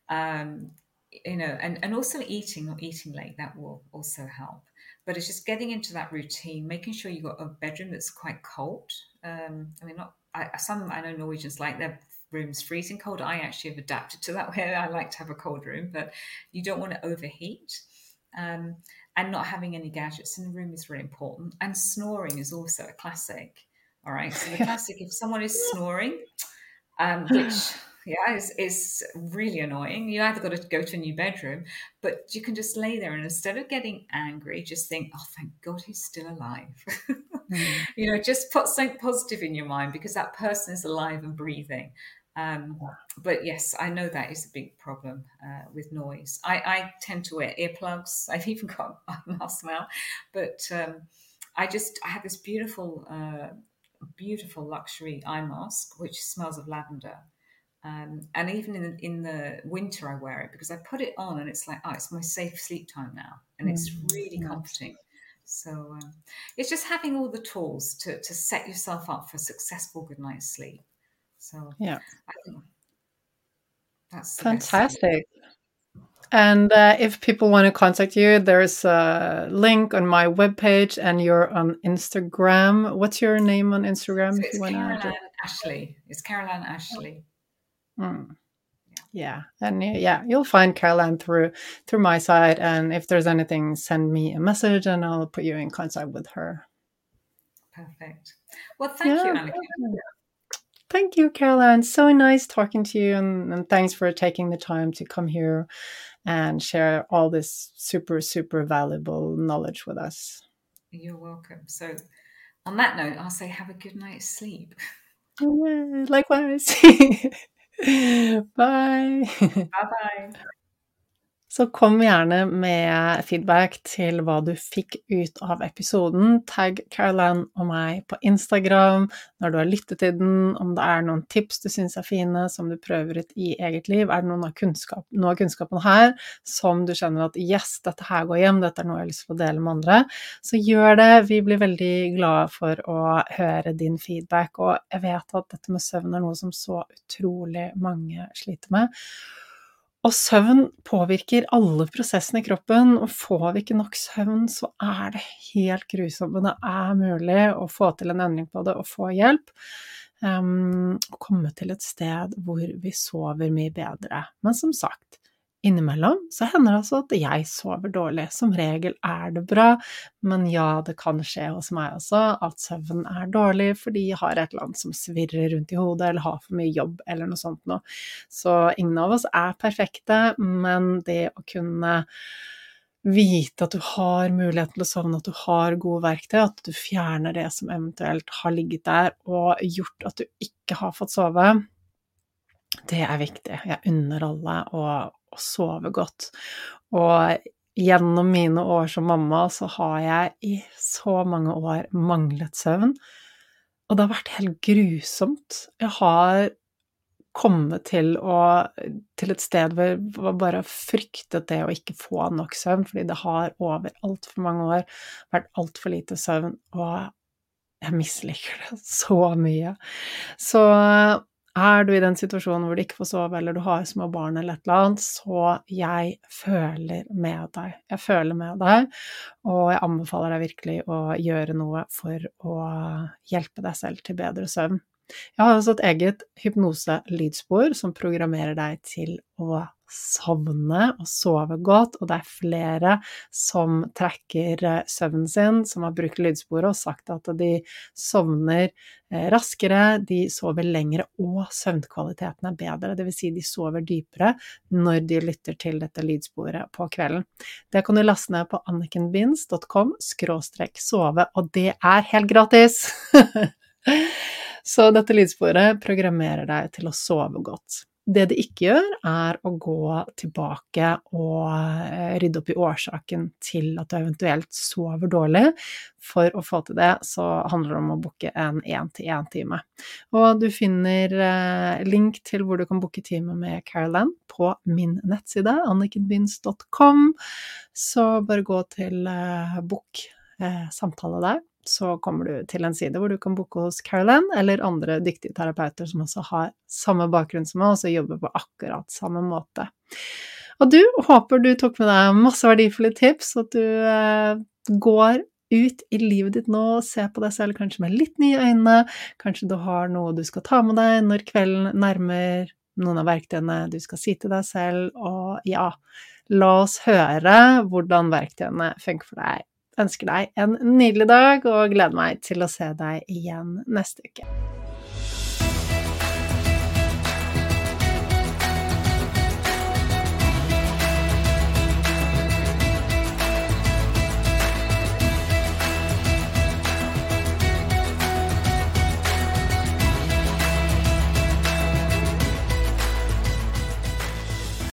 Um, you know and, and also eating not eating late that will also help. But it's just getting into that routine making sure you've got a bedroom that's quite cold. Um, i mean not I, some i know norwegians like their room's freezing cold. I actually have adapted to that way. I like to have a cold room, but you don't want to overheat. Um, and not having any gadgets in the room is really important. And snoring is also a classic. All right. So the classic, if someone is snoring, um, which yeah is, is really annoying, you either got to go to a new bedroom, but you can just lay there and instead of getting angry, just think, oh, thank God he's still alive. mm. You know, just put something positive in your mind because that person is alive and breathing. Um, but yes, I know that is a big problem uh, with noise. I, I, tend to wear earplugs. I've even got a mask now, but um, I just I have this beautiful, uh, beautiful luxury eye mask which smells of lavender. Um, and even in the, in the winter, I wear it because I put it on and it's like, oh, it's my safe sleep time now, and it's mm, really comforting. So um, it's just having all the tools to, to set yourself up for a successful good night's sleep. So yeah, I think that's fantastic. And uh, if people want to contact you, there's a link on my webpage, and you're on Instagram. What's your name on Instagram? So it's Carolanne Ashley. It's Carolanne Ashley. Mm. Yeah. and yeah, you'll find Carolanne through through my side. And if there's anything, send me a message, and I'll put you in contact with her. Perfect. Well, thank yeah, you, Anniken. Thank you, Carolanne. So nice talking to you, and, and, thanks for taking the time to come here and share all this super, super valuable knowledge with us. You're welcome. So, on that note, I'll say have a good night's sleep. Likewise. Bye! Bye bye! Så kom gjerne med feedback til hva du fikk ut av episoden. Tagg Caroline og meg på Instagram når du har lyttet til den, om det er noen tips du syns er fine som du prøver ut i eget liv. Er det noen av kunnskap, noe av kunnskapen her som du kjenner at yes, dette her går hjem, dette er noe jeg har lyst til å dele med andre, så gjør det. Vi blir veldig glade for å høre din feedback, og jeg vet at dette med søvn er noe som så utrolig mange sliter med. Og søvn påvirker alle prosessene i kroppen, og får vi ikke nok søvn, så er det helt grusomt. Men det er mulig å få til en endring på det og få hjelp. Um, og komme til et sted hvor vi sover mye bedre. Men som sagt, Innimellom så hender det altså at jeg sover dårlig. Som regel er det bra, men ja, det kan skje hos meg også at søvn er dårlig fordi jeg har et eller annet som svirrer rundt i hodet, eller har for mye jobb, eller noe sånt noe. Så ingen av oss er perfekte, men det å kunne vite at du har muligheten til å sovne, at du har gode verktøy, at du fjerner det som eventuelt har ligget der og gjort at du ikke har fått sove, det er viktig. Jeg unner alle å, å sove godt. Og gjennom mine år som mamma så har jeg i så mange år manglet søvn. Og det har vært helt grusomt. Jeg har kommet til, å, til et sted hvor jeg bare fryktet det å ikke få nok søvn, fordi det har over altfor mange år vært altfor lite søvn, og jeg misliker det så mye. Så er du i den situasjonen hvor du ikke får sove, eller du har små barn eller et eller annet, så jeg føler med deg. Jeg føler med deg, og jeg anbefaler deg virkelig å gjøre noe for å hjelpe deg selv til bedre søvn. Jeg har også et eget hypnose-lydspor som programmerer deg til å sovne og sove godt, og det er flere som trekker eh, søvnen sin, som har brukt lydsporet og sagt at de sovner eh, raskere, de sover lengre, og søvnkvaliteten er bedre. Dvs. Si de sover dypere når de lytter til dette lydsporet på kvelden. Det kan du laste ned på annikenbinds.com sove, og det er helt gratis! Så dette lydsporet programmerer deg til å sove godt. Det det ikke gjør, er å gå tilbake og eh, rydde opp i årsaken til at du eventuelt sover dårlig. For å få til det, så handler det om å booke en én-til-én-time. Og du finner eh, link til hvor du kan booke time med Caroline på min nettside, annikenbins.com. Så bare gå til eh, book samtale der så kommer du til en side hvor du kan booke hos Caroline eller andre dyktige terapeuter som også har samme bakgrunn som meg, og som jobber på akkurat samme måte. Og du, håper du tok med deg masse verdifulle tips, og at du eh, går ut i livet ditt nå og ser på deg selv kanskje med litt nye øyne. Kanskje du har noe du skal ta med deg når kvelden nærmer noen av verktøyene du skal si til deg selv, og ja, la oss høre hvordan verktøyene funker for deg ønsker deg en nydelig dag og gleder meg til å se deg igjen neste uke.